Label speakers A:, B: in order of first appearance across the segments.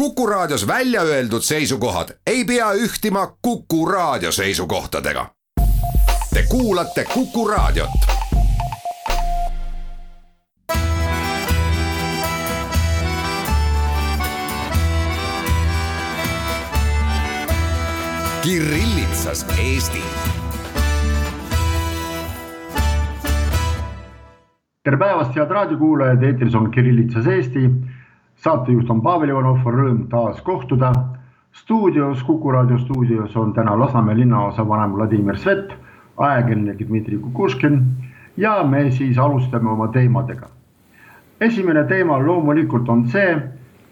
A: Kuku Raadios välja öeldud seisukohad ei pea ühtima Kuku Raadio seisukohtadega. Te kuulate Kuku Raadiot. Kirillitsas Eesti.
B: tere päevast, head raadiokuulajad, eetris on Kirillitsas Eesti saatejuht on Pavel Ivanov, on rõõm taas kohtuda. stuudios, Kuku raadio stuudios on täna Lasnamäe linnaosa vanem Vladimir Svet, ajakirjanik Dmitri Kukuškin ja me siis alustame oma teemadega. esimene teema loomulikult on see,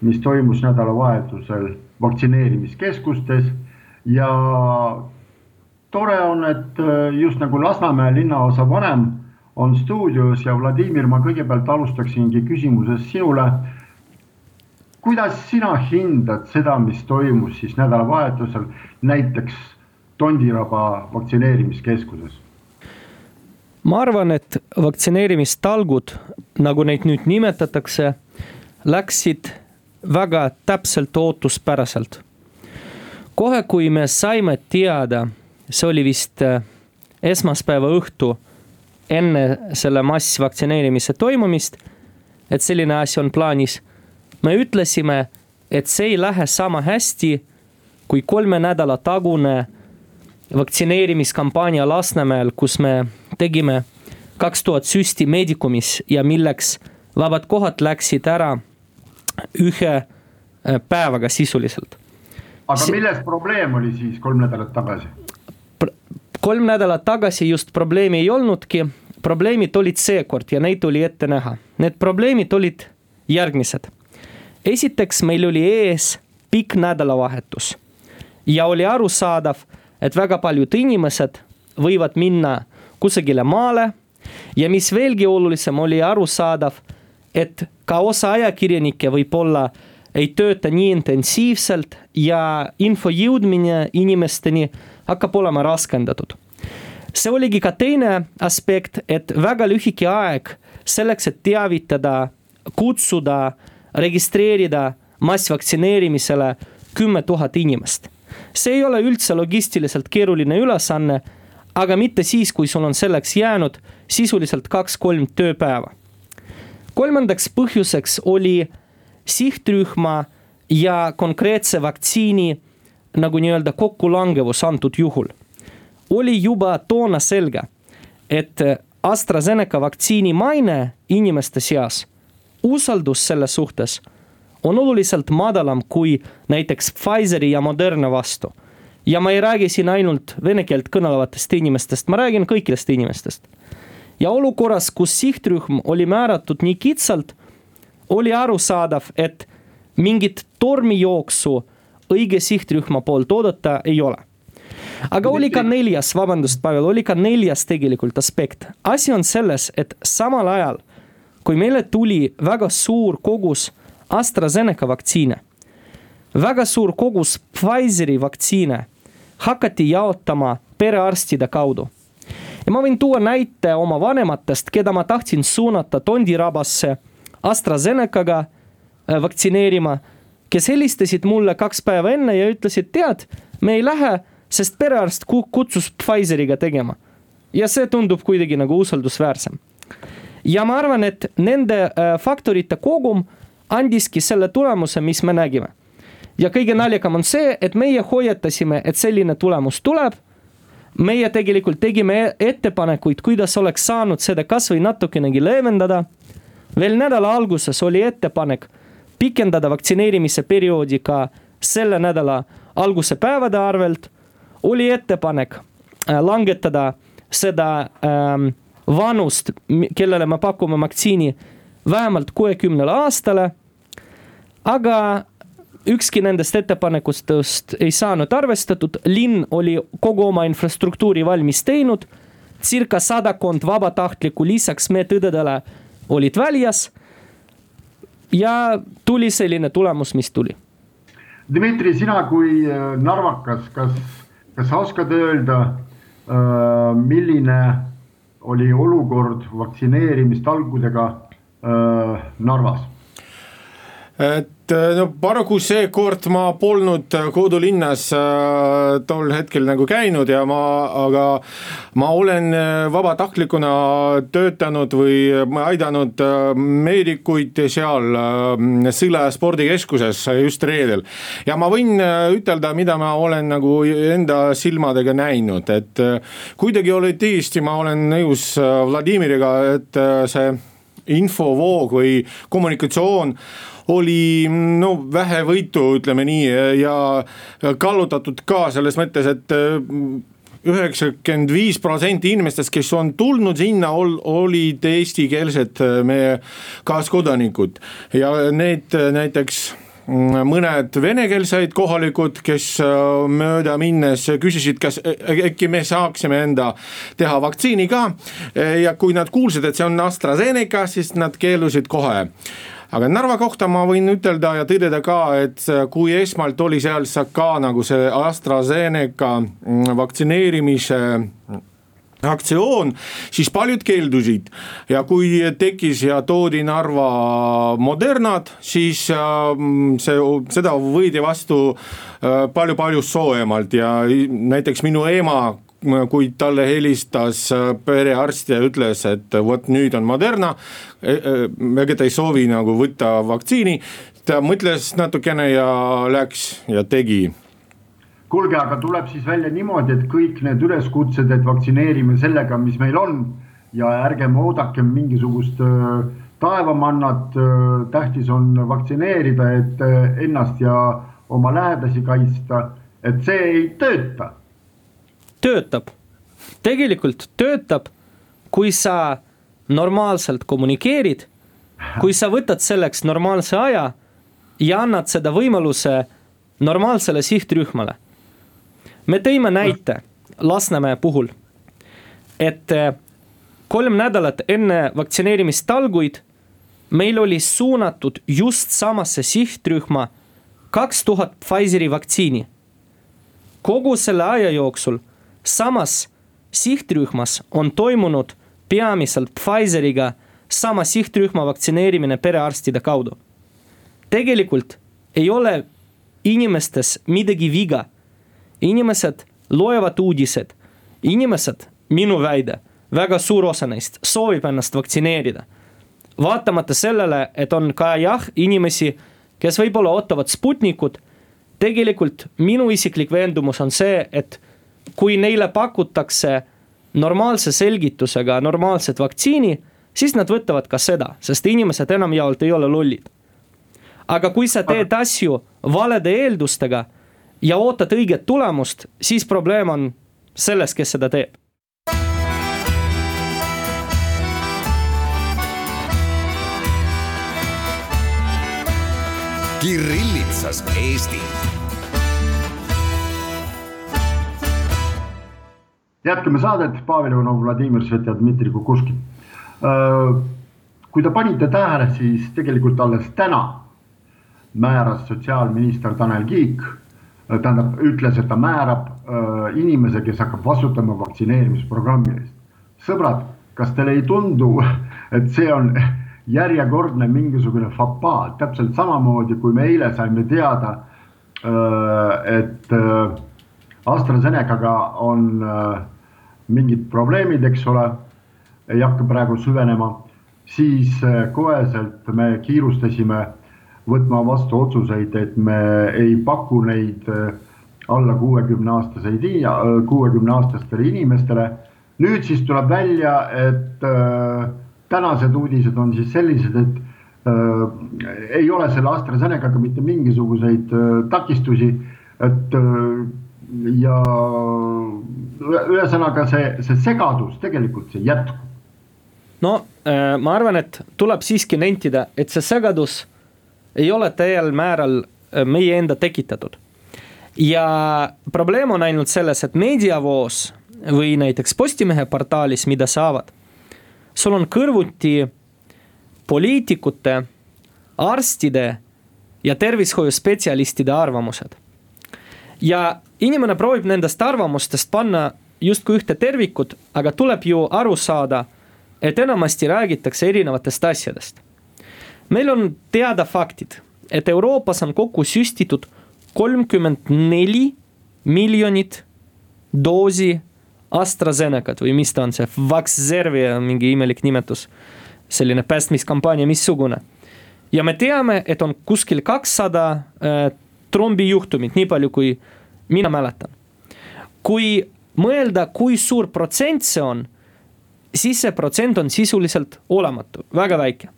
B: mis toimus nädalavahetusel vaktsineerimiskeskustes ja tore on, et just nagu Lasnamäe linnaosa vanem on stuudios ja Vladimir, ma kõigepealt alustaksingi küsimusest sinule kuidas sina hindad seda, mis toimus siis nädalavahetusel näiteks Tondiraba vaktsineerimiskeskuses?
C: ma arvan, et vaktsineerimistalgud, nagu neid nüüd nimetatakse, läksid väga täpselt ootuspäraselt. kohe, kui me saime teada, see oli vist äh, esmaspäeva õhtu enne selle massvaktsineerimise toimumist, et selline asi on plaanis me ütlesime, et see ei lähe sama hästi kui kolme nädala tagune vaktsineerimiskampaania Lasnamäel, kus me tegime kaks tuhat süsti Medicumis ja milleks vabad kohad läksid ära ühe äh, päevaga sisuliselt.
B: aga milles probleem oli siis kolm nädalat tagasi?
C: kolm nädalat tagasi just probleemi ei olnudki, probleemid olid seekord ja neid oli ette näha. Need probleemid olid järgmised esiteks meil oli ees pikk nädalavahetus ja oli arusaadav, et väga paljud inimesed võivad minna kusagile maale. ja mis veelgi olulisem, oli arusaadav, et ka osa ajakirjanikke võib-olla ei tööta nii intensiivselt ja info jõudmine inimesteni hakkab olema raskendatud. see oligi ka teine aspekt, et väga lühike aeg selleks, et teavitada, kutsuda registreerida massvaktsineerimisele kümme tuhat inimest. see ei ole üldse logistiliselt keeruline ülesanne, aga mitte siis, kui sul on selleks jäänud sisuliselt kaks-kolm tööpäeva. kolmandaks põhjuseks oli sihtrühma ja konkreetse vaktsiini nagu nii-öelda kokkulangevus antud juhul. oli juba toona selge, et AstraZeneca vaktsiini maine inimeste seas usaldus selles suhtes on oluliselt madalam kui näiteks Pfizeri ja Moderna vastu. ja ma ei räägi siin ainult vene keelt kõnelevatest inimestest, ma räägin kõikidest inimestest. ja olukorras, kus sihtrühm oli määratud nii kitsalt, oli arusaadav, et mingit tormijooksu õige sihtrühma poolt oodata ei ole. aga oli ka neljas, vabandust, Pavel, oli ka neljas tegelikult aspekt. asi on selles, et samal ajal kui meile tuli väga suur kogus AstraZeneca vaktsiine, väga suur kogus Pfizeri vaktsiine hakati jaotama perearstide kaudu. ja ma võin tuua näite oma vanematest, keda ma tahtsin suunata Tondirabasse AstraZenecaga äh, vaktsineerima, kes helistasid mulle kaks päeva enne ja ütlesid, tead, me ei lähe, sest perearst kutsus Pfizeriga tegema. ja see tundub kuidagi nagu usaldusväärsem ja ma arvan, et nende äh, faktorite kogum andiski selle tulemuse, mis me nägime. ja kõige naljakam on see, et meie hoiatasime, et selline tulemus tuleb. meie tegelikult tegime e-, ettepanekuid, kuidas oleks saanud seda kasvõi natukenegi leevendada. veel nädala alguses oli ettepanek pikendada vaktsineerimise perioodi ka selle nädala alguse päevade arvelt. oli ettepanek äh, langetada seda ähm, vanust, kellele me pakume vaktsiini vähemalt kuuekümnele aastale. aga ükski nendest ettepanekutest ei saanud arvestatud, linn oli kogu oma infrastruktuuri valmis teinud. circa sadakond vabatahtlikku lisaks medõdedele olid väljas. ja tuli selline tulemus, mis tuli.
B: Dmitri, sina kui äh, narvakas, kas, kas sa oskad öelda, äh, milline oli olukord vaktsineerimistalgudega äh, Narvas?
D: Äh, äh, no paraku seekord ma polnud kodulinnas äh, tol hetkel nagu käinud ja ma, aga ma olen äh, vabatahtlikuna töötanud või aidanud meedikuid seal Sõle spordikeskuses just reedel. ja ma võin ütelda, mida ma olen nagu enda silmadega näinud, et kuidagi oli tõesti, ma olen nõus Vladimiriga, et see infovoog või kommunikatsioon oli no vähevõitu, ütleme nii ja kallutatud ka selles mõttes, et üheksakümmend viis protsenti inimestest, kes on tulnud sinna, olid eestikeelsed meie kaaskodanikud ja need näiteks mõned venekeelsed kohalikud, kes mööda minnes küsisid, kas äkki me saaksime enda teha vaktsiini ka. ja kui nad kuulsid, et see on AstraZeneca, siis nad keeldusid kohe aga Narva kohta ma võin ütelda ja tõdeda ka, et kui esmalt oli seal ka nagu see AstraZeneca mm, vaktsineerimise aktsioon, siis paljud keeldusid. Ja kui tekkis ja toodi Narva Modernat, siis mm, see, seda võidi vastu palju-palju äh, soojemalt. Ja näiteks minu ema kui talle helistas äh, perearst ja ütles, et vot nüüd on Moderna, e, e, ega ta ei soovi nagu võtta vaktsiini, ta mõtles natukene ja läks ja tegi
B: kuulge, aga tuleb siis välja niimoodi, et kõik need üleskutsed, et vaktsineerime sellega, mis meil on ja ärgem oodakem mingisugust äh, taevamannat. Äh, tähtis on vaktsineerida, et ennast ja oma lähedasi kaitsta, et see ei tööta
C: töötab, tegelikult töötab, kui sa normaalselt kommunikeerid, kui sa võtad selleks normaalse aja ja annad seda võimaluse normaalsele sihtrühmale. me tõime näite Lasnamäe puhul, et eh, kolm nädalat enne vaktsineerimistalguid meil oli suunatud just samasse sihtrühma kaks tuhat Pfizeri vaktsiini. kogu selle aja jooksul samas sihtrühmas on toimunud peamiselt Pfizeriga sama sihtrühma vaktsineerimine perearstide kaudu. tegelikult ei ole inimestes midagi viga. inimesed loevad uudised, inimesed, minu väide, väga suur osa neist soovib ennast vaktsineerida. vaatamata sellele, et on ka jah, inimesi, kes võib-olla ootavad Sputnikut. tegelikult minu isiklik veendumus on see, et kui neile pakutakse normaalse selgitusega normaalset vaktsiini, siis nad võtavad ka seda, sest inimesed enamjaolt ei ole lollid. aga kui sa teed asju valede eeldustega ja ootad õiget tulemust, siis probleem on selles, kes seda teeb.
A: Kirillitsas Eesti
B: jätkame saadet, Pavel Ivanov, Vladimir Svet ja Dmitri Kukushkin. Äh, kui te panite tähele, siis tegelikult alles täna määras sotsiaalminister Tanel Kiik, äh, tähendab, ütles, et ta määrab äh, inimese, kes hakkab vastutama vaktsineerimisprogrammi eest. sõbrad, kas teile ei tundu, et see on järjekordne mingisugune fapaa, täpselt samamoodi kui me eile saime teada, et AstraZenecaga on äh, mingid probleemid, eks ole, ei hakka praegu süvenema, siis äh, koheselt me kiirustasime võtma vastu otsuseid, et me ei paku neid äh, alla kuuekümne aastaseid, kuuekümne aastastele inimestele. nüüd siis tuleb välja, et tänased uudised on siis sellised, et ei ole selle AstraZenecaga mitte mingisuguseid takistusi, et ja ühesõnaga see, see segadus tegelikult see jätkub.
C: no äh, ma arvan, et tuleb siiski nentida, et see segadus ei ole täiel määral äh, meie enda tekitatud. ja probleem on ainult selles, et meediavoos või näiteks Postimehe portaalis, mida saavad, sul on kõrvuti poliitikute, arstide ja tervishoiuspetsialistide arvamused ja inimene proovib nendest arvamustest panna justkui ühte tervikut, aga tuleb ju aru saada, et enamasti räägitakse erinevatest asjadest. meil on teada faktid, et Euroopas on kokku süstitud kolmkümmend neli miljonit doosi AstraZenecat või mis ta on see, Vaxzervi on mingi imelik nimetus. selline päästmiskampaania, missugune. ja me teame, et on kuskil kakssada äh, trombijuhtumit, nii palju kui mina mäletan. kui mõelda, kui suur protsent see on, siis see protsent on sisuliselt olematu, väga väike.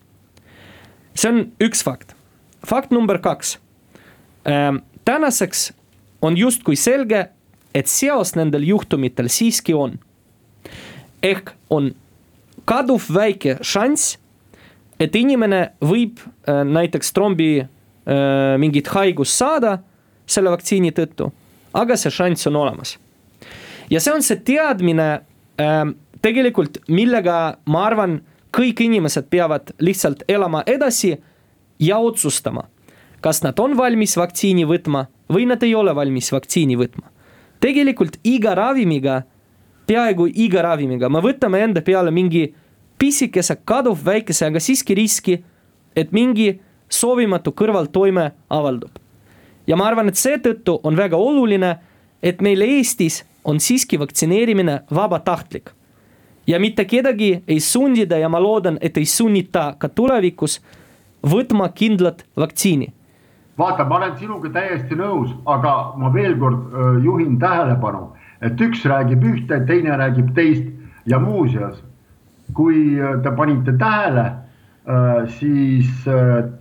C: see on üks fakt. fakt number kaks. Ähm, tänaseks on justkui selge, et seos nendel juhtumitel siiski on. ehk on kaduv väike šanss, et inimene võib äh, näiteks trombi äh, mingit haigust saada selle vaktsiini tõttu, aga see šanss on olemas. ja see on see teadmine äh, tegelikult, millega ma arvan, kõik inimesed peavad lihtsalt elama edasi ja otsustama, kas nad on valmis vaktsiini võtma või nad ei ole valmis vaktsiini võtma tegelikult iga ravimiga, peaaegu iga ravimiga me võtame enda peale mingi pisikese, kaduv väikese, aga siiski riski, et mingi soovimatu kõrvaltoime avaldub. Ja ma arvan, et seetõttu on väga oluline, et meil Eestis on siiski vaktsineerimine vabatahtlik. ja mitte kedagi ei sundida ja ma loodan, et ei sunnita ka tulevikus võtma kindlat vaktsiini
B: vaata, ma olen sinuga täiesti nõus, aga ma veel kord juhin tähelepanu, et üks räägib ühte, teine räägib teist ja muuseas, kui te panite tähele, siis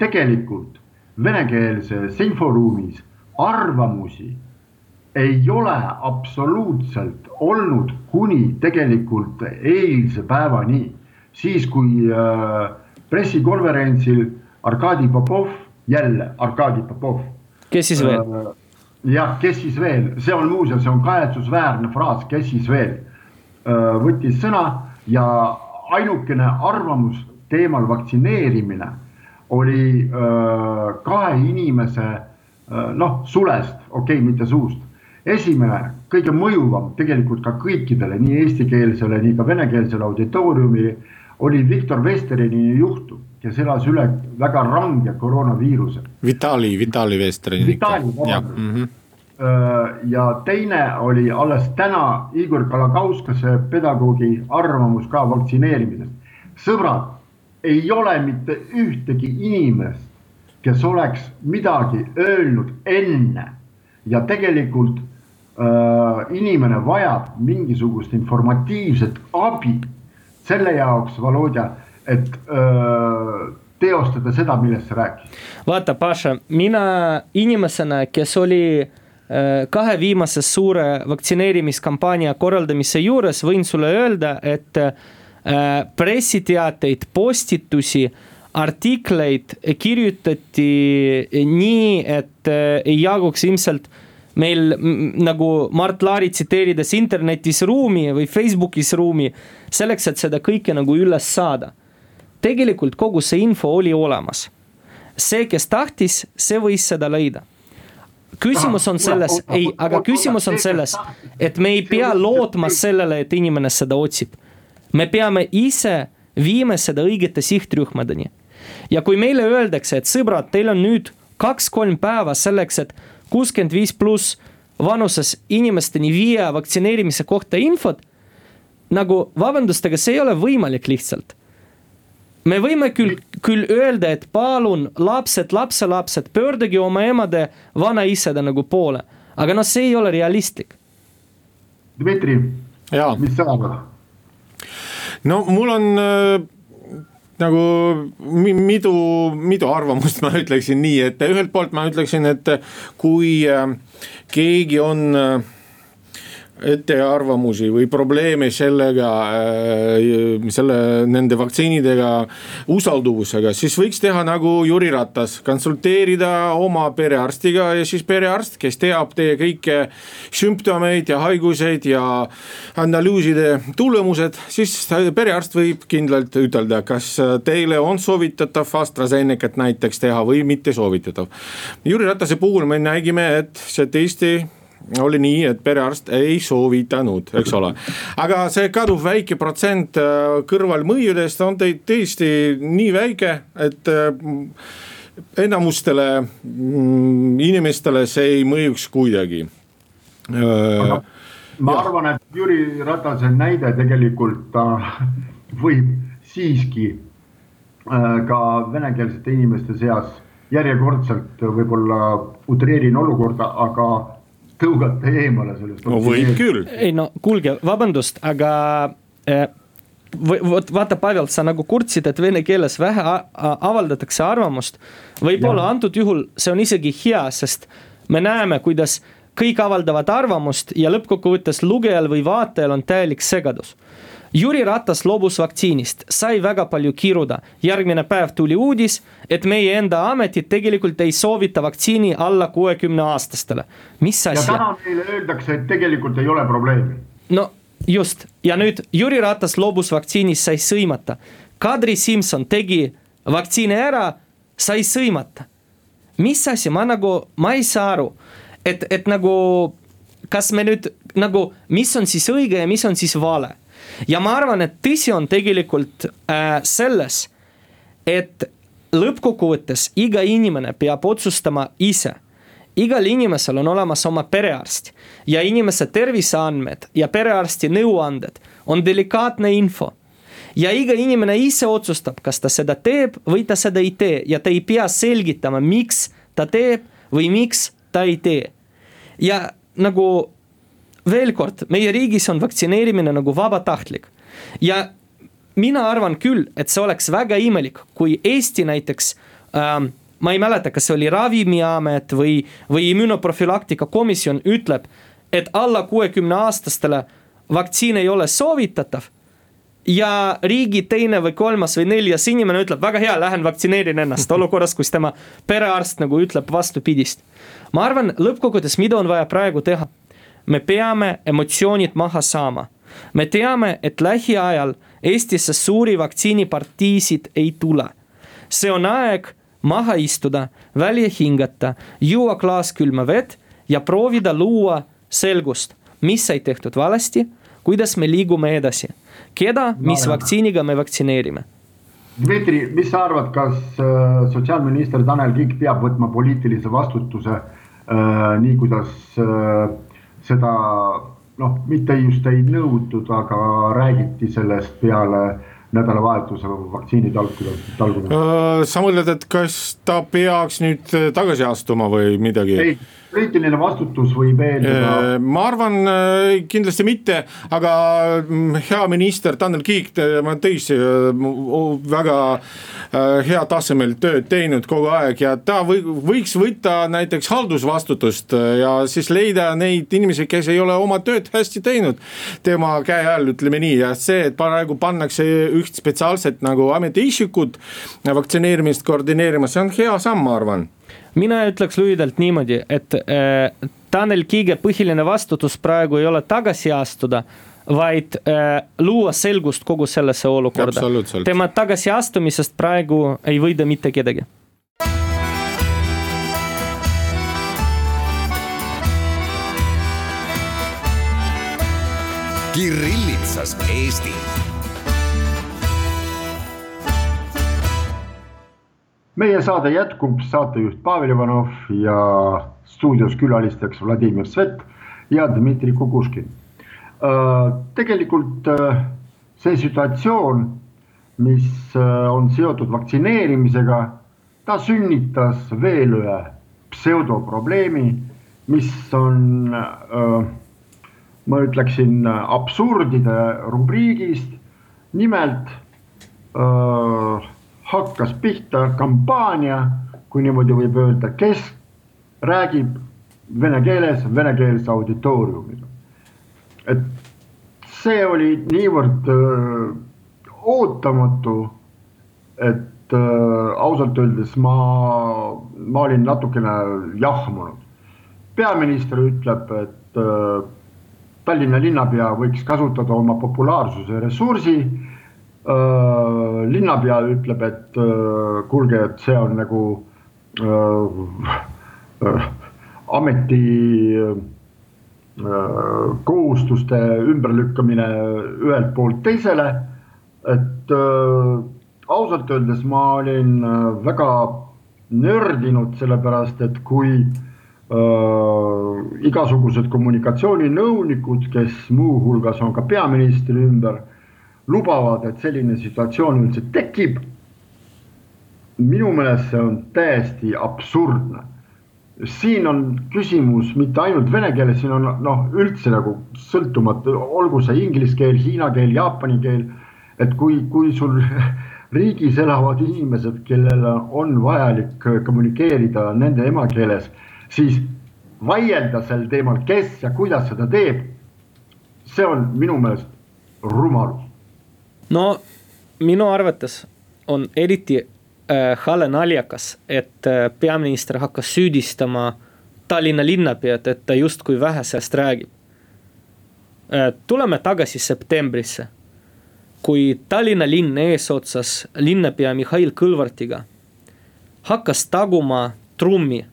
B: tegelikult venekeelses inforuumis arvamusi ei ole absoluutselt olnud kuni tegelikult eilse päevani, siis kui pressikonverentsil Arkadi Popov jälle Arkadi Popov.
C: kes siis veel? Äh,
B: jah, kes siis veel, see on muuseas, see on kahetsusväärne fraas, kes siis veel äh, võttis sõna ja ainukene arvamus teemal vaktsineerimine oli äh, kahe inimese noh, sulest, okei okay,, mitte suust. esimene, kõige mõjuvam tegelikult ka kõikidele, nii eestikeelsele, nii ka venekeelsele auditooriumile oli Viktor Vesterini juhtum kes elas üle väga range koroonaviiruse.
D: Vitali, Vitali Vestrin.
B: Vitali, vabandust. Mm -hmm. ja teine oli alles täna Igor Kalakauskase pedagoogi arvamus ka vaktsineerimisest. sõbrad, ei ole mitte ühtegi inimest, kes oleks midagi öelnud enne ja tegelikult äh, inimene vajab mingisugust informatiivset abi. selle jaoks, Volodja et öö, teostada seda, millest sa rääkisid.
C: vaata, Paša, mina inimesena, kes oli kahe viimase suure vaktsineerimiskampaania korraldamise juures, võin sulle öelda, et pressiteateid, postitusi, artikleid kirjutati nii, et ei jaguks ilmselt meil nagu Mart Laari tsiteerides internetis ruumi või Facebookis ruumi selleks, et seda kõike nagu üles saada tegelikult kogu see info oli olemas. see, kes tahtis, see võis seda leida küsimus on selles, ei, aga küsimus on selles, et me ei pea lootma sellele, et inimene seda otsib. Me peame ise viima seda õigete sihtrühmadeni. ja kui meile öeldakse, et sõbrad, teil on nüüd kaks-kolm päeva selleks, et kuuskümmend viis pluss vanuses inimesteni viia vaktsineerimise kohta infot. nagu vabandust, aga see ei ole võimalik lihtsalt me võime küll, küll öelda, et palun lapsed, lapselapsed, pöörduge oma emade, vanaisade nagu poole, aga noh, see ei ole realistlik.
B: Dmitri, mis sa arvad?
D: No mul on äh, nagu mitu, mitu arvamust, ma ütleksin nii, et ühelt poolt ma ütleksin, et kui äh, keegi on äh, ettearvamusi või probleeme sellega, äh, selle, nende vaktsiinidega, usalduvusega, siis võiks teha nagu Jüri Ratas, konsulteerida oma perearstiga ja siis perearst, kes teab teie kõiki sümptomeid ja haiguseid ja analüüside tulemused, siis perearst võib kindlalt ütelda, kas teile on soovitatav AstraZenecat näiteks teha või mitte soovitatav. Jüri Ratase puhul me nägime, et see tõesti oli nii, et perearst ei soovitanud, eks ole. aga see kaduv väike protsent äh, kõrvalmõjudest on teid tõesti nii väike, et äh, enamustele mm, inimestele see ei mõjuks kuidagi.
B: ma ja. arvan, et Jüri Ratase näide tegelikult äh, võib siiski äh, ka venekeelsete inimeste seas järjekordselt võib-olla utreerin olukorda, aga tõugata eemale sellest.
D: no võib küll.
C: ei no kuulge, vabandust, aga äh, vot vaata, Pavel, sa nagu kurtsid, et vene keeles vähe avaldatakse arvamust. võib-olla antud juhul see on isegi hea, sest me näeme, kuidas kõik avaldavad arvamust ja lõppkokkuvõttes lugejal või vaatajal on täielik segadus. Jüri Ratas loobus vaktsiinist, sai väga palju kiruda. järgmine päev tuli uudis, et meie enda ametid tegelikult ei soovita vaktsiini alla kuuekümne aastastele. mis asja?
B: ja täna meile öeldakse, et tegelikult ei ole probleemi.
C: no just ja nüüd Jüri Ratas loobus vaktsiinist, sai sõimata. Kadri Simson tegi vaktsiini ära, sai sõimata. mis asi, ma nagu, ma ei saa aru, et, et nagu, kas me nüüd nagu, mis on siis õige ja mis on siis vale. Ja ma arvan, et tõsi on tegelikult äh, selles, et lõppkokkuvõttes iga inimene peab otsustama ise igal inimesel on olemas oma perearst ja inimese terviseandmed ja perearsti nõuanded on delikaatne info. ja iga inimene ise otsustab, kas ta seda teeb või ta seda ei tee ja ta ei pea selgitama, miks ta teeb või miks ta ei tee. ja nagu veel kord, meie riigis on vaktsineerimine nagu vabatahtlik ja mina arvan küll, et see oleks väga imelik, kui Eesti näiteks ähm, ma ei mäleta, kas see oli Ravimiamet või, või immunoprofülaktika komisjon ütleb, et alla kuuekümne aastastele vaktsiin ei ole soovitatav. ja riigi teine või kolmas või neljas inimene ütleb, väga hea, lähen vaktsineerin ennast olukorras, kus tema perearst nagu ütleb vastupidist. ma arvan, lõppkokkuvõttes, mida on vaja praegu teha? Me peame emotsioonid maha saama. me teame, et lähiajal Eestisse suuri vaktsiinipartiisid ei tule. see on aeg maha istuda, välja hingata, juua klaas külma vett ja proovida luua selgust, mis sai tehtud valesti, kuidas me liigume edasi, keda, mis vaktsiiniga me vaktsineerime.
B: Dmitri, mis sa arvad, kas äh, sotsiaalminister Tanel Kiik peab võtma poliitilise vastutuse äh, nii, kuidas äh, seda noh, mitte just ei nõutud, aga räägiti sellest peale äh, nädalavahetusel vaktsiinitalkude, talgude.
D: Äh, sa mõtled, et kas ta peaks nüüd tagasi astuma või midagi?
B: ei poliitiline vastutus võib eeldada?
D: Äh, ma arvan äh, kindlasti mitte, aga mm, hea minister Tanel Kiik, on tõesti äh, väga hea tasemel tööd teinud kogu aeg ja ta või, võiks võtta näiteks haldusvastutust ja siis leida neid inimesi, kes ei ole oma tööd hästi teinud. tema käe all, ütleme nii, ja see, et praegu pannakse üht spetsiaalset nagu ametiisikut vaktsineerimist koordineerima, see on hea samm, ma arvan
C: mina ütleks lühidalt niimoodi, et äh, Tanel Kiige põhiline vastutus praegu ei ole tagasi astuda vaid äh, luua selgust kogu sellesse olukorda. tema tagasiastumisest praegu ei võida mitte kedagi.
A: Kirillitsas Eesti
B: meie saade jätkub, saatejuht Pavel Ivanov ja stuudios külalisteks Vladimir Svet ja Dmitri Kukuškin. Äh, tegelikult äh, see situatsioon, mis äh, on seotud vaktsineerimisega, ta sünnitas veel ühe pseudoprobleemi, mis on, ma ütleksin, absurdide rubriigist. nimelt hakkas pihta kampaania, kui niimoodi võib öelda, kes räägib vene keeles, venekeelse auditooriumiga. et see oli niivõrd öö, ootamatu, et öö, ausalt öeldes ma, ma olin natukene jahmunud. peaminister ütleb, et öö, Tallinna linnapea võiks kasutada oma populaarsuse ressursi Äh, linnapea ütleb, et äh, kuulge, et see on nagu äh, ameti kohustuste ümberlükkamine ühelt poolt teisele. et ausalt öeldes ma olin väga nördinud, sellepärast et kui äh, igasugused kommunikatsiooninõunikud, kes muuhulgas on ka peaministri ümber, lubavad, et selline situatsioon üldse tekib. minu meelest see on täiesti absurdne siin on küsimus mitte ainult vene keeles, siin on noh, üldse nagu sõltumatu, olgu see inglise keel, hiina keel, jaapani keel. et kui, kui sul riigis elavad inimesed, kellel on vajalik kommunikeerida nende emakeeles, siis vaielda sel teemal, kes ja kuidas seda teeb. see on minu meelest rumalus.
C: No minu arvates on eriti äh, hale naljakas, et äh, peaminister hakkas süüdistama Tallinna linnapead, et ta justkui vähe sellest räägib äh,. tuleme tagasi septembrisse, kui Tallinna linn eesotsas linnapea Mihhail Kõlvartiga hakkas taguma trummi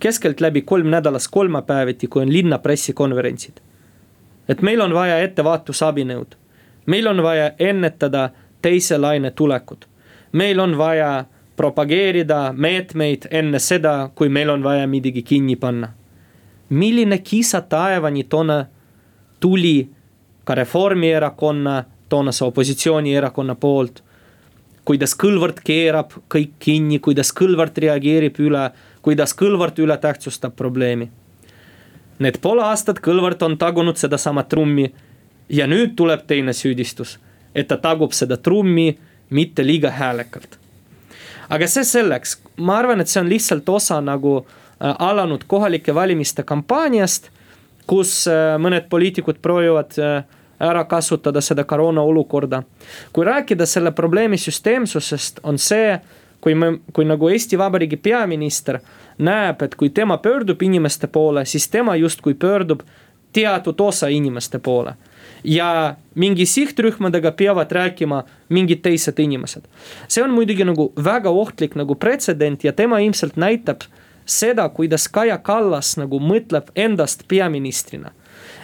C: keskeltläbi kolm nädalas kolmapäeviti, kui on linna pressikonverentsid. et meil on vaja ettevaatusabinõud, meil on vaja ennetada teise laine tulekut meil on vaja propageerida meetmeid enne seda, kui meil on vaja midagi kinni panna. milline kisa taevani toona tuli ka Reformierakonna, toonase opositsioonierakonna poolt. kuidas Kõlvart keerab kõik kinni, kuidas Kõlvart reageerib üle, kuidas Kõlvart üle tähtsustab probleemi. Need pool aastat Kõlvart on tagunud sedasama trummi ja nüüd tuleb teine süüdistus, et ta tagub seda trummi mitte liiga häälekalt. aga see selleks, ma arvan, et see on lihtsalt osa nagu äh, alanud kohalike valimiste kampaaniast, kus äh, mõned poliitikud proovivad äh, ära kasutada seda koroona olukorda. kui rääkida selle probleemi süsteemsusest, on see, kui me, kui nagu Eesti Vabariigi peaminister näeb, et kui tema pöördub inimeste poole, siis tema justkui pöördub teatud osa inimeste poole ja mingi sihtrühmadega peavad rääkima mingid teised inimesed. see on muidugi nagu väga ohtlik nagu pretsedent ja tema ilmselt näitab seda, kuidas Kaja Kallas nagu mõtleb endast peaministrina.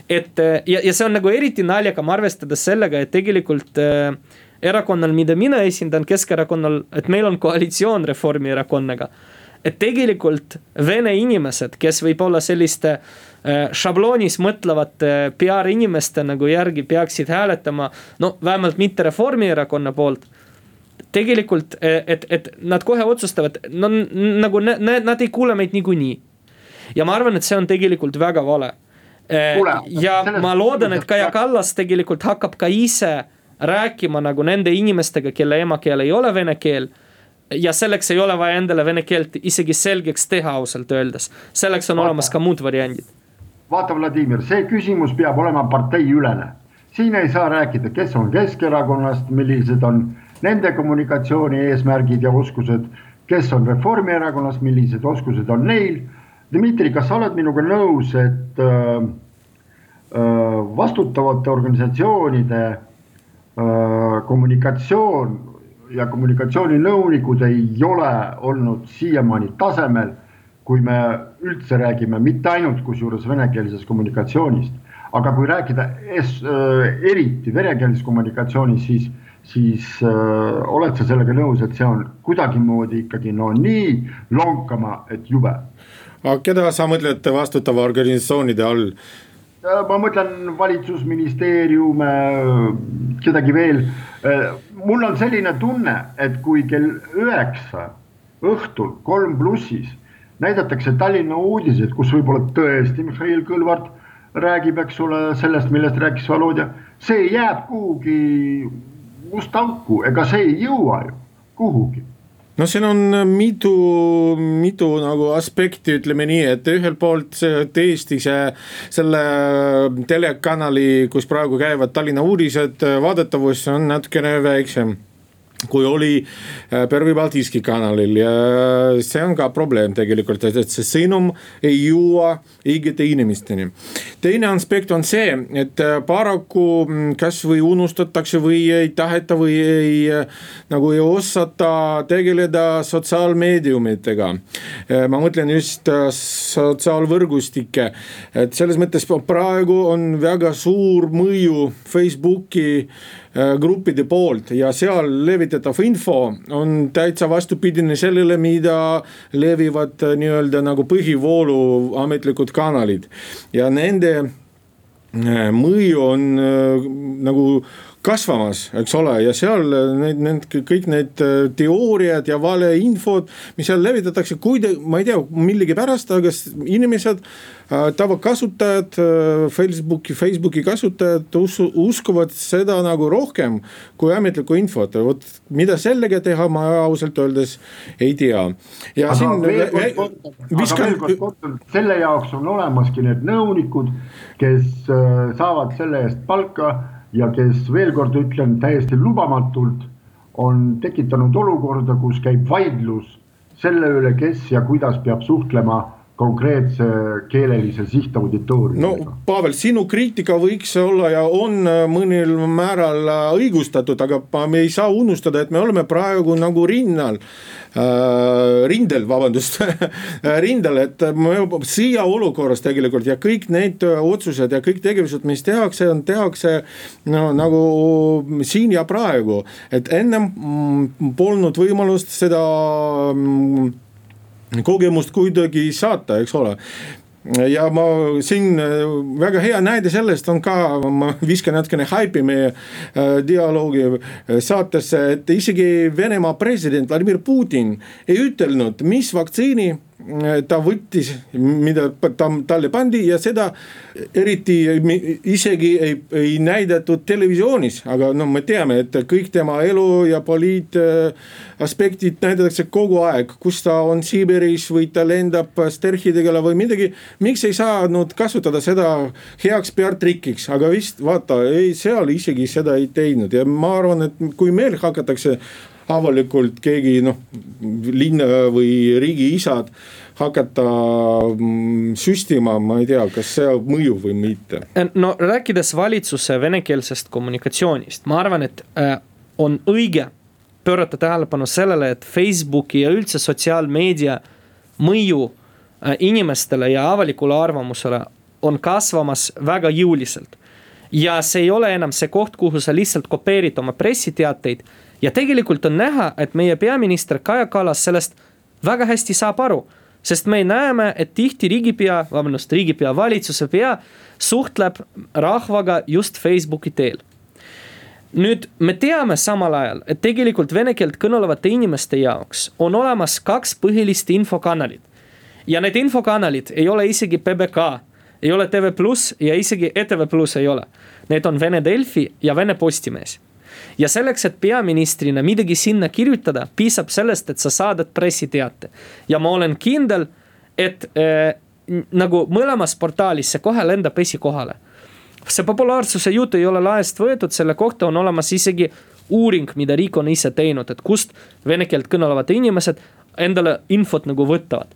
C: et ja, ja see on nagu eriti naljakam, arvestades sellega, et tegelikult äh, erakonnal, mida mina esindan, Keskerakonnal, et meil on koalitsioon Reformierakonnaga. et tegelikult vene inimesed, kes võib-olla selliste Äh, šabloonis mõtlevate PR inimeste nagu järgi peaksid hääletama, no vähemalt mitte Reformierakonna poolt tegelikult, e, et, et nad kohe otsustavad, no nagu ne, nad ei kuule meid niikuinii. ja ma arvan, et see on tegelikult väga vale. Äh, ja ma loodan, et Kaja Kallas tegelikult hakkab ka ise rääkima nagu nende inimestega, kelle emakeel ei ole vene keel. ja selleks ei ole vaja endale vene keelt isegi selgeks teha, ausalt öeldes, selleks on Vaata. olemas ka muud variandid
B: vaata, Vladimir, see küsimus peab olema parteiülene. siin ei saa rääkida, kes on Keskerakonnast, millised on nende kommunikatsiooni eesmärgid ja oskused, kes on Reformierakonnast, millised oskused on neil. Dmitri, kas sa oled minuga nõus, et äh, äh, vastutavate organisatsioonide äh, kommunikatsioon ja kommunikatsiooninõunikud ei ole olnud siiamaani tasemel kui me üldse räägime mitte ainult kusjuures venekeelsest kommunikatsioonist, aga kui rääkida es, äh, eriti venekeelsest kommunikatsioonist, siis, siis äh, oled sa sellega nõus, et see on kuidagimoodi ikkagi no nii lonkama, et jube.
D: aga keda sa mõtled vastutava organisatsioonide all?
B: Äh, ma mõtlen valitsusministeeriume, kedagi veel. Mul on selline tunne, et kui kell üheksa õhtul kolm plussis näidatakse Tallinna uudiseid, kus võib-olla tõesti Mihhail Kõlvart räägib, eks ole, sellest, millest rääkis Volodja. see jääb kuhugi musta auku, ega see ei jõua ju kuhugi
D: no siin on mitu, mitu nagu aspekti, ütleme nii, et ühelt poolt tõesti see, selle telekanali, kus praegu käivad Tallinna uudised, vaadatavus on natukene väiksem kui oli äh, Pervõi Baltiiski kanalil ja see on ka probleem tegelikult, et, see sõnum ei jõua õigete inimesteni. teine aspekt on see, et äh, paraku mm, kasvõi unustatakse või ei taheta või ei äh, nagu ei osata tegeleda sotsiaalmeediumitega. ma mõtlen just sotsiaalvõrgustikke, et selles mõttes praegu on väga suur mõju Facebooki gruppide poolt ja seal levitatav info on täitsa vastupidine sellele, mida levivad nii-öelda nagu põhivoolu ametlikud kanalid. Ja nende mõju on nagu kasvamas, eks ole, ja seal need, need kõik need äh, teooriad ja valeinfod, mis seal levitatakse, kuida-, ma ei tea, millegipärast, aga inimesed, äh, tavakasutajad, äh, Facebooki, Facebooki kasutajad usu, uskuvad seda nagu rohkem kui ametlikku infot, vot mida sellega teha, ma ausalt öeldes ei tea. ja
B: aga
D: siin.
B: Viskan... selle jaoks on olemaski need nõunikud, kes saavad selle eest palka ja kes veel kord ütlen täiesti lubamatult on tekitanud olukorda, kus käib vaidlus selle üle, kes ja kuidas peab suhtlema konkreetse keelelise sihtauditooriumiga.
D: no Pavel, sinu kriitika võiks olla ja on mõnel määral õigustatud, aga me ei saa unustada, et me oleme praegu nagu rinnal äh,, rindel, vabandust rindel, et me sõjaolukorras tegelikult ja kõik need otsused ja kõik tegevused, mis tehakse, on, tehakse no nagu siin ja praegu, et ennem mm, polnud võimalust seda mm, kogemust kuidagi saata, eks ole. Ja ma siin väga hea näide sellest on ka, ma viskan natukene haipi meie äh, dialoogi äh, saatesse, et isegi Venemaa president Vladimir Putin ei ütelnud, mis vaktsiini ta võttis, mida ta, talle pandi ja seda eriti isegi ei, ei näidatud televisioonis, aga no me teame, et kõik tema elu ja poliitaspektid näidatakse kogu aeg, kus ta on Siberis või ta lendab sterhidega või midagi. miks ei saanud kasutada seda heaks PR-trikiks, aga vist vaata, ei seal isegi seda ei teinud. Ja ma arvan, et kui meil hakatakse avalikult keegi noh, linna või riigi isad hakata mm, süstima, ma ei tea, kas see mõjub või mitte.
C: no rääkides valitsuse venekeelsest kommunikatsioonist, ma arvan, et äh, on õige pöörata tähelepanu sellele, et Facebooki ja üldse sotsiaalmeedia mõju äh, inimestele ja avalikule arvamusele on kasvamas väga jõuliselt. ja see ei ole enam see koht, kuhu sa lihtsalt kopeerid oma pressiteateid ja tegelikult on näha, et meie peaminister Kaja Kallas sellest väga hästi saab aru. sest me näeme, et tihti riigipea, vabandust, riigipea, valitsuse pea suhtleb rahvaga just Facebooki teel. nüüd me teame samal ajal, et tegelikult vene keelt kõnelevate inimeste jaoks on olemas kaks põhilist infokanalit. ja need infokanalid ei ole isegi PBK, ei ole TV Pluss ja isegi ETV Pluss ei ole. Need on Vene Delfi ja Vene Postimees ja selleks, et peaministrina midagi sinna kirjutada, piisab sellest, et sa saadad pressiteate. ja ma olen kindel, et äh, nagu mõlemas portaalis see kohe lendab esikohale. see populaarsuse jutt ei ole laest võetud, selle kohta on olemas isegi uuring, mida riik on ise teinud, et kust vene keelt kõnelevad inimesed endale infot nagu võtavad.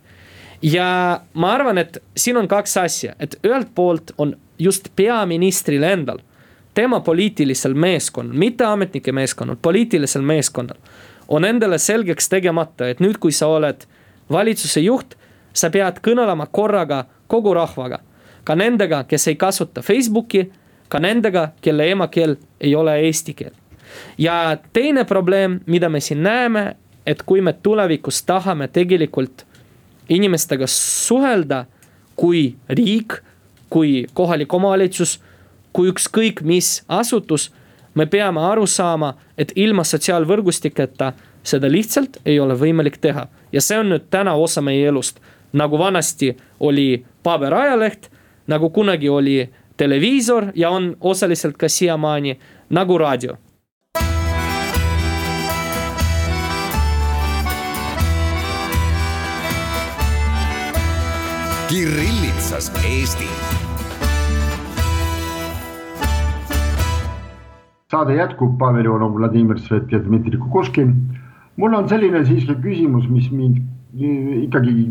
C: ja ma arvan, et siin on kaks asja, et ühelt poolt on just peaministril endal tema poliitilisel meeskonnal, mitte ametnike meeskonnal, poliitilisel meeskonnal on endale selgeks tegemata, et nüüd, kui sa oled valitsuse juht, sa pead kõnelema korraga kogu rahvaga. ka nendega, kes ei kasuta Facebooki, ka nendega, kelle emakeel ei ole eesti keel. ja teine probleem, mida me siin näeme, et kui me tulevikus tahame tegelikult inimestega suhelda kui riik, kui kohalik omavalitsus kui ükskõik mis asutus, me peame aru saama, et ilma sotsiaalvõrgustiketa seda lihtsalt ei ole võimalik teha. ja see on nüüd täna osa meie elust, nagu vanasti oli paberajaleht, nagu kunagi oli televiisor ja on osaliselt ka siiamaani nagu raadio.
A: Kirillitsas Eesti
B: saade jätkub, Pavel Ivanov, Vladimir Svet ja Dmitri Kukushkin. mul on selline siiski küsimus, mis mind ikkagi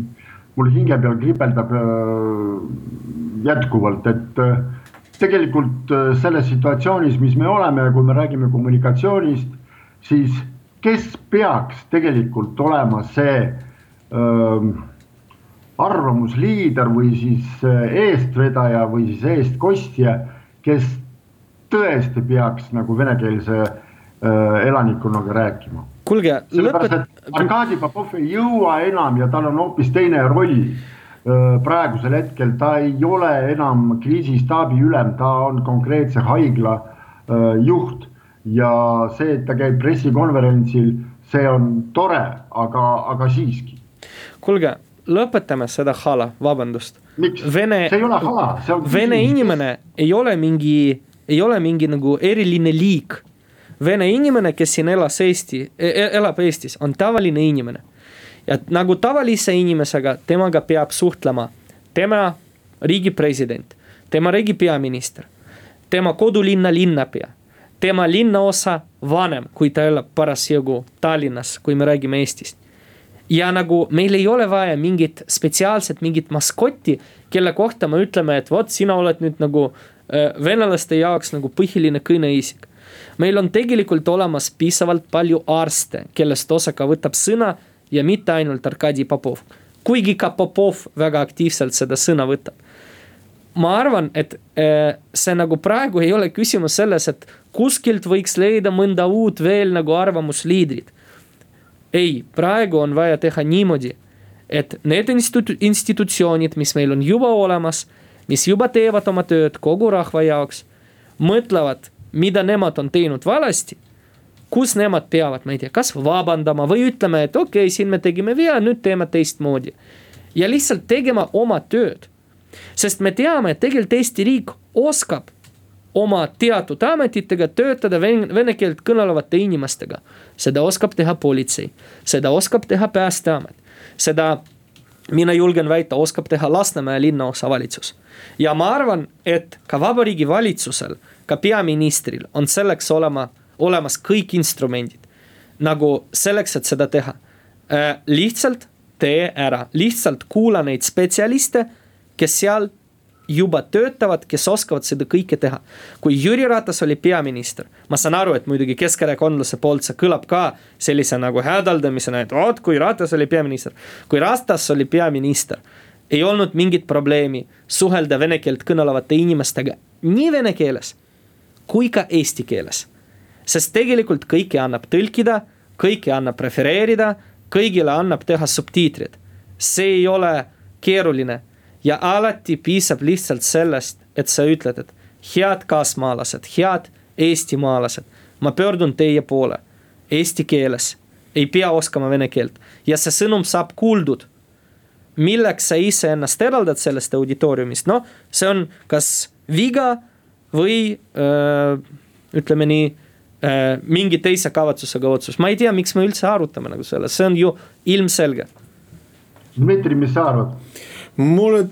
B: mul hinge peal kripeldab äh, jätkuvalt, et äh, tegelikult äh, selles situatsioonis, mis me oleme, kui me räägime kommunikatsioonist, siis kes peaks tegelikult olema see öö, arvamusliider või siis eestvedaja või siis eestkostja, kes tõesti peaks nagu venekeelse äh, elanikkonnaga rääkima.
C: kuulge,
B: lõpet-. Arkadi Popov ei jõua enam ja tal on hoopis teine roll äh, praegusel hetkel, ta ei ole enam kriisistaabi ülem, ta on konkreetse haigla äh, juht ja see, et ta käib pressikonverentsil, see on tore, aga, aga siiski.
C: kuulge, lõpetame seda hala, vabandust.
B: Vene, see ei ole hala, see on.
C: Vene inimene ei ole mingi, ei ole mingi nagu eriline liik. Vene inimene, kes siin elas Eesti, e-, e-, elab Eestis, on tavaline inimene. ja nagu tavalise inimesega, temaga peab suhtlema tema riigi president, tema riigi peaminister, tema kodulinna linnapea tema linnaosa vanem, kui ta elab parasjagu Tallinnas, kui me räägime Eestist. ja nagu meil ei ole vaja mingit spetsiaalset, mingit maskotti, kelle kohta me ütleme, et vot sina oled nüüd nagu venelaste jaoks nagu põhiline kõneisik. meil on tegelikult olemas piisavalt palju arste, kellest osa ka võtab sõna ja mitte ainult Arkadi Popov. kuigi ka Popov väga aktiivselt seda sõna võtab ma arvan, et äh, see nagu praegu ei ole küsimus selles, et kuskilt võiks leida mõnda uut veel nagu arvamusliidrit. ei, praegu on vaja teha niimoodi, et need institu-, institutsioonid, mis meil on juba olemas, mis juba teevad oma tööd kogu rahva jaoks, mõtlevad, mida nemad on teinud valesti kus nemad peavad, ma ei tea, kas vabandama või ütleme, et okei okay,, siin me tegime vea, nüüd teeme teistmoodi. ja lihtsalt tegema oma tööd sest me teame, et tegelikult Eesti riik oskab oma teatud ametitega töötada vene keelt kõnelevate inimestega. seda oskab teha politsei, seda oskab teha päästeamet, seda mina julgen väita, oskab teha Lasnamäe linnaosavalitsus. ja ma arvan, et ka vabariigi valitsusel, ka peaministril on selleks olema, olemas kõik instrumendid nagu selleks, et seda teha äh,. lihtsalt tee ära, lihtsalt kuula neid spetsialiste kes seal juba töötavad, kes oskavad seda kõike teha. kui Jüri Ratas oli peaminister, ma saan aru, et muidugi keskerakondlase poolt see kõlab ka sellise nagu hädaldamisena, et vot kui Ratas oli peaminister. kui Ratas oli peaminister, ei olnud mingit probleemi suhelda vene keelt kõnelevate inimestega nii vene keeles kui ka eesti keeles. sest tegelikult kõike annab tõlkida, kõike annab refereerida, kõigile annab teha subtiitrid. see ei ole keeruline ja alati piisab lihtsalt sellest, et sa ütled, et head kaasmaalased, head eestimaalased, ma pöördun teie poole eesti keeles, ei pea oskama vene keelt ja see sõnum saab kuuldud. milleks sa iseennast eraldad sellest auditooriumist, noh, see on kas viga või öö, ütleme nii mingi teise kavatsusega otsus, ma ei tea, miks me üldse arutame nagu selles, see on ju ilmselge.
B: Dmitri, mis sa arvad?
D: Mulle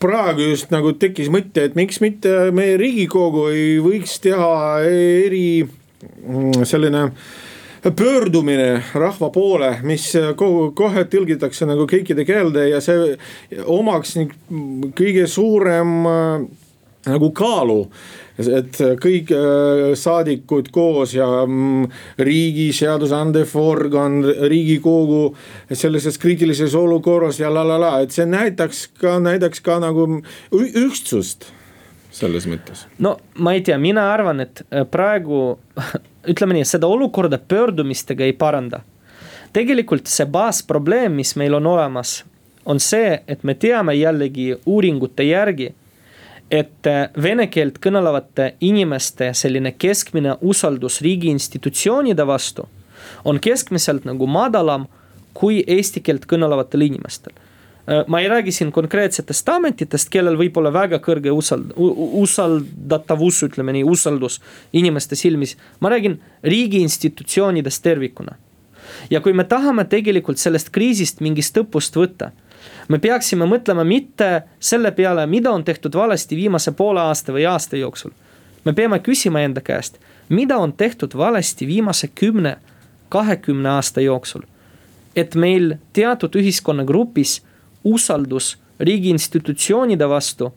D: praegu just nagu tekkis mõte, et miks mitte meie riigikogu ei võiks teha eri mm, selline pöördumine rahva poole, mis kohe tõlgitakse nagu kõikide keelde ja see omaks kõige suurem äh, nagu kaalu et kõik äh, saadikud koos ja mm, riigi seadusandev organ, riigikogu sellises kriitilises olukorras ja la la la, et see näitaks ka, näitaks ka nagu ühtsust selles mõttes.
C: no ma ei tea, mina arvan, et äh, praegu ütleme nii, seda olukorda pöördumistega ei paranda. tegelikult see baasprobleem, mis meil on olemas, on see, et me teame jällegi uuringute järgi et äh, vene keelt kõnelevate inimeste selline keskmine usaldus riigi institutsioonide vastu on keskmiselt nagu madalam kui eesti keelt kõnelevatel inimestel. Äh, ma ei räägi siin konkreetsetest ametitest, kellel võib olla väga kõrge usald-, usaldatavus, ütleme nii, usaldus inimeste silmis. ma räägin riigi institutsioonidest tervikuna. ja kui me tahame tegelikult sellest kriisist mingist õppust võtta me peaksime mõtlema mitte selle peale, mida on tehtud valesti viimase poole aasta või aasta jooksul. me peame küsima enda käest, mida on tehtud valesti viimase kümne, kahekümne aasta jooksul. et meil teatud ühiskonnagrupis usaldus riigi institutsioonide vastu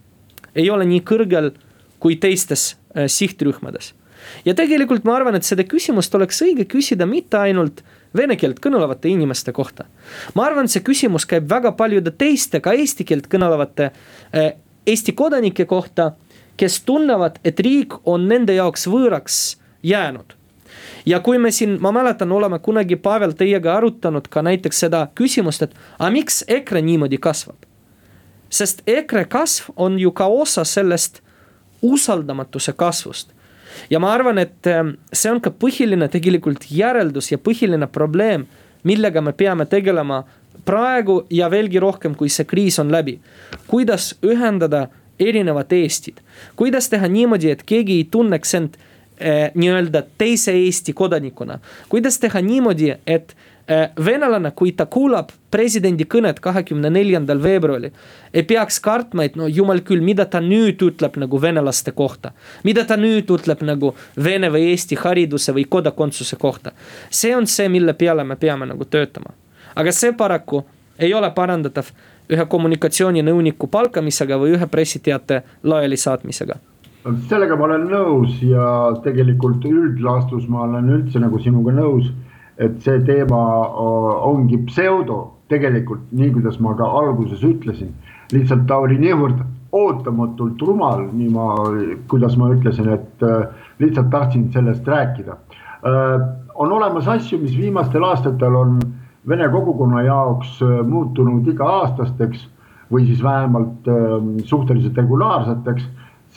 C: ei ole nii kõrgel kui teistes äh, sihtrühmades. ja tegelikult ma arvan, et seda küsimust oleks õige küsida mitte ainult vene keelt kõnelevate inimeste kohta. ma arvan, see küsimus käib väga paljude teiste ka eesti keelt kõnelevate eh, Eesti kodanike kohta, kes tunnevad, et riik on nende jaoks võõraks jäänud ja kui me siin, ma mäletan, oleme kunagi Pavel teiega arutanud ka näiteks seda küsimust, et aga miks EKRE niimoodi kasvab. sest EKRE kasv on ju ka osa sellest usaldamatuse kasvust. Ja ma arvan, et ähm, see on ka põhiline tegelikult järeldus ja põhiline probleem, millega me peame tegelema praegu ja veelgi rohkem, kui see kriis on läbi. kuidas ühendada erinevad Eestid, kuidas teha niimoodi, et keegi ei tunneks end eh, nii-öelda teise Eesti kodanikuna. kuidas teha niimoodi, et venelane, kui ta kuulab presidendi kõnet kahekümne neljandal veebruaril, ei peaks kartma, et no jumal küll, mida ta nüüd ütleb nagu venelaste kohta. mida ta nüüd ütleb nagu vene või eesti hariduse või kodakondsuse kohta. see on see, mille peale me peame nagu töötama. aga see paraku ei ole parandatav ühe kommunikatsiooninõuniku palkamisega või ühe pressiteate laialisaatmisega
B: sellega ma olen nõus ja tegelikult üldlaastus ma olen üldse nagu sinuga nõus, et see teema ongi pseudo tegelikult, nii kuidas ma ka alguses ütlesin, lihtsalt ta oli niivõrd ootamatult rumal, nii ma, kuidas ma ütlesin, et lihtsalt tahtsin sellest rääkida. on olemas asju, mis viimastel aastatel on vene kogukonna jaoks muutunud iga-aastasteks või siis vähemalt suhteliselt regulaarseteks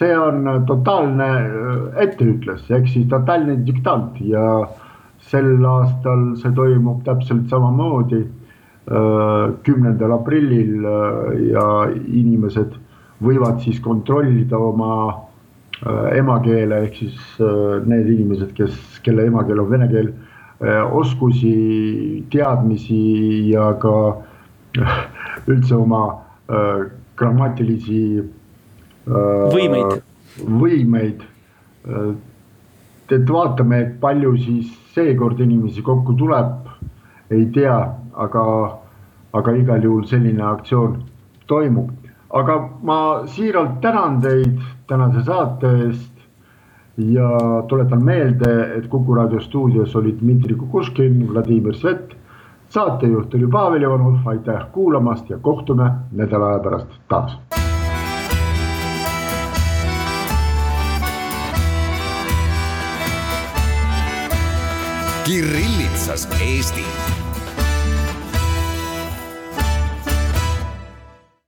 B: see on totaalne äh, etteütles ehk siis totaalne diktant ja sel aastal see toimub täpselt samamoodi. Äh, kümnendal aprillil äh, ja inimesed võivad siis kontrollida oma emakeele ehk siis need inimesed, kes, kelle emakeel on vene keel, oskusi, teadmisi ja ka üldse oma grammatilisi
C: võimeid.
B: võimeid. et vaatame, et palju siis seekord inimesi kokku tuleb, ei tea, aga, aga igal juhul selline aktsioon toimub. aga ma siiralt tänan teid tänase saate eest ja tuletan meelde, et Kuku raadio stuudios olid Dmitri Kukuškin, Vladimir Svet, saatejuht oli Pavel Ivanov, aitäh kuulamast ja kohtume nädala aja pärast taas
A: Kirillitsas Eesti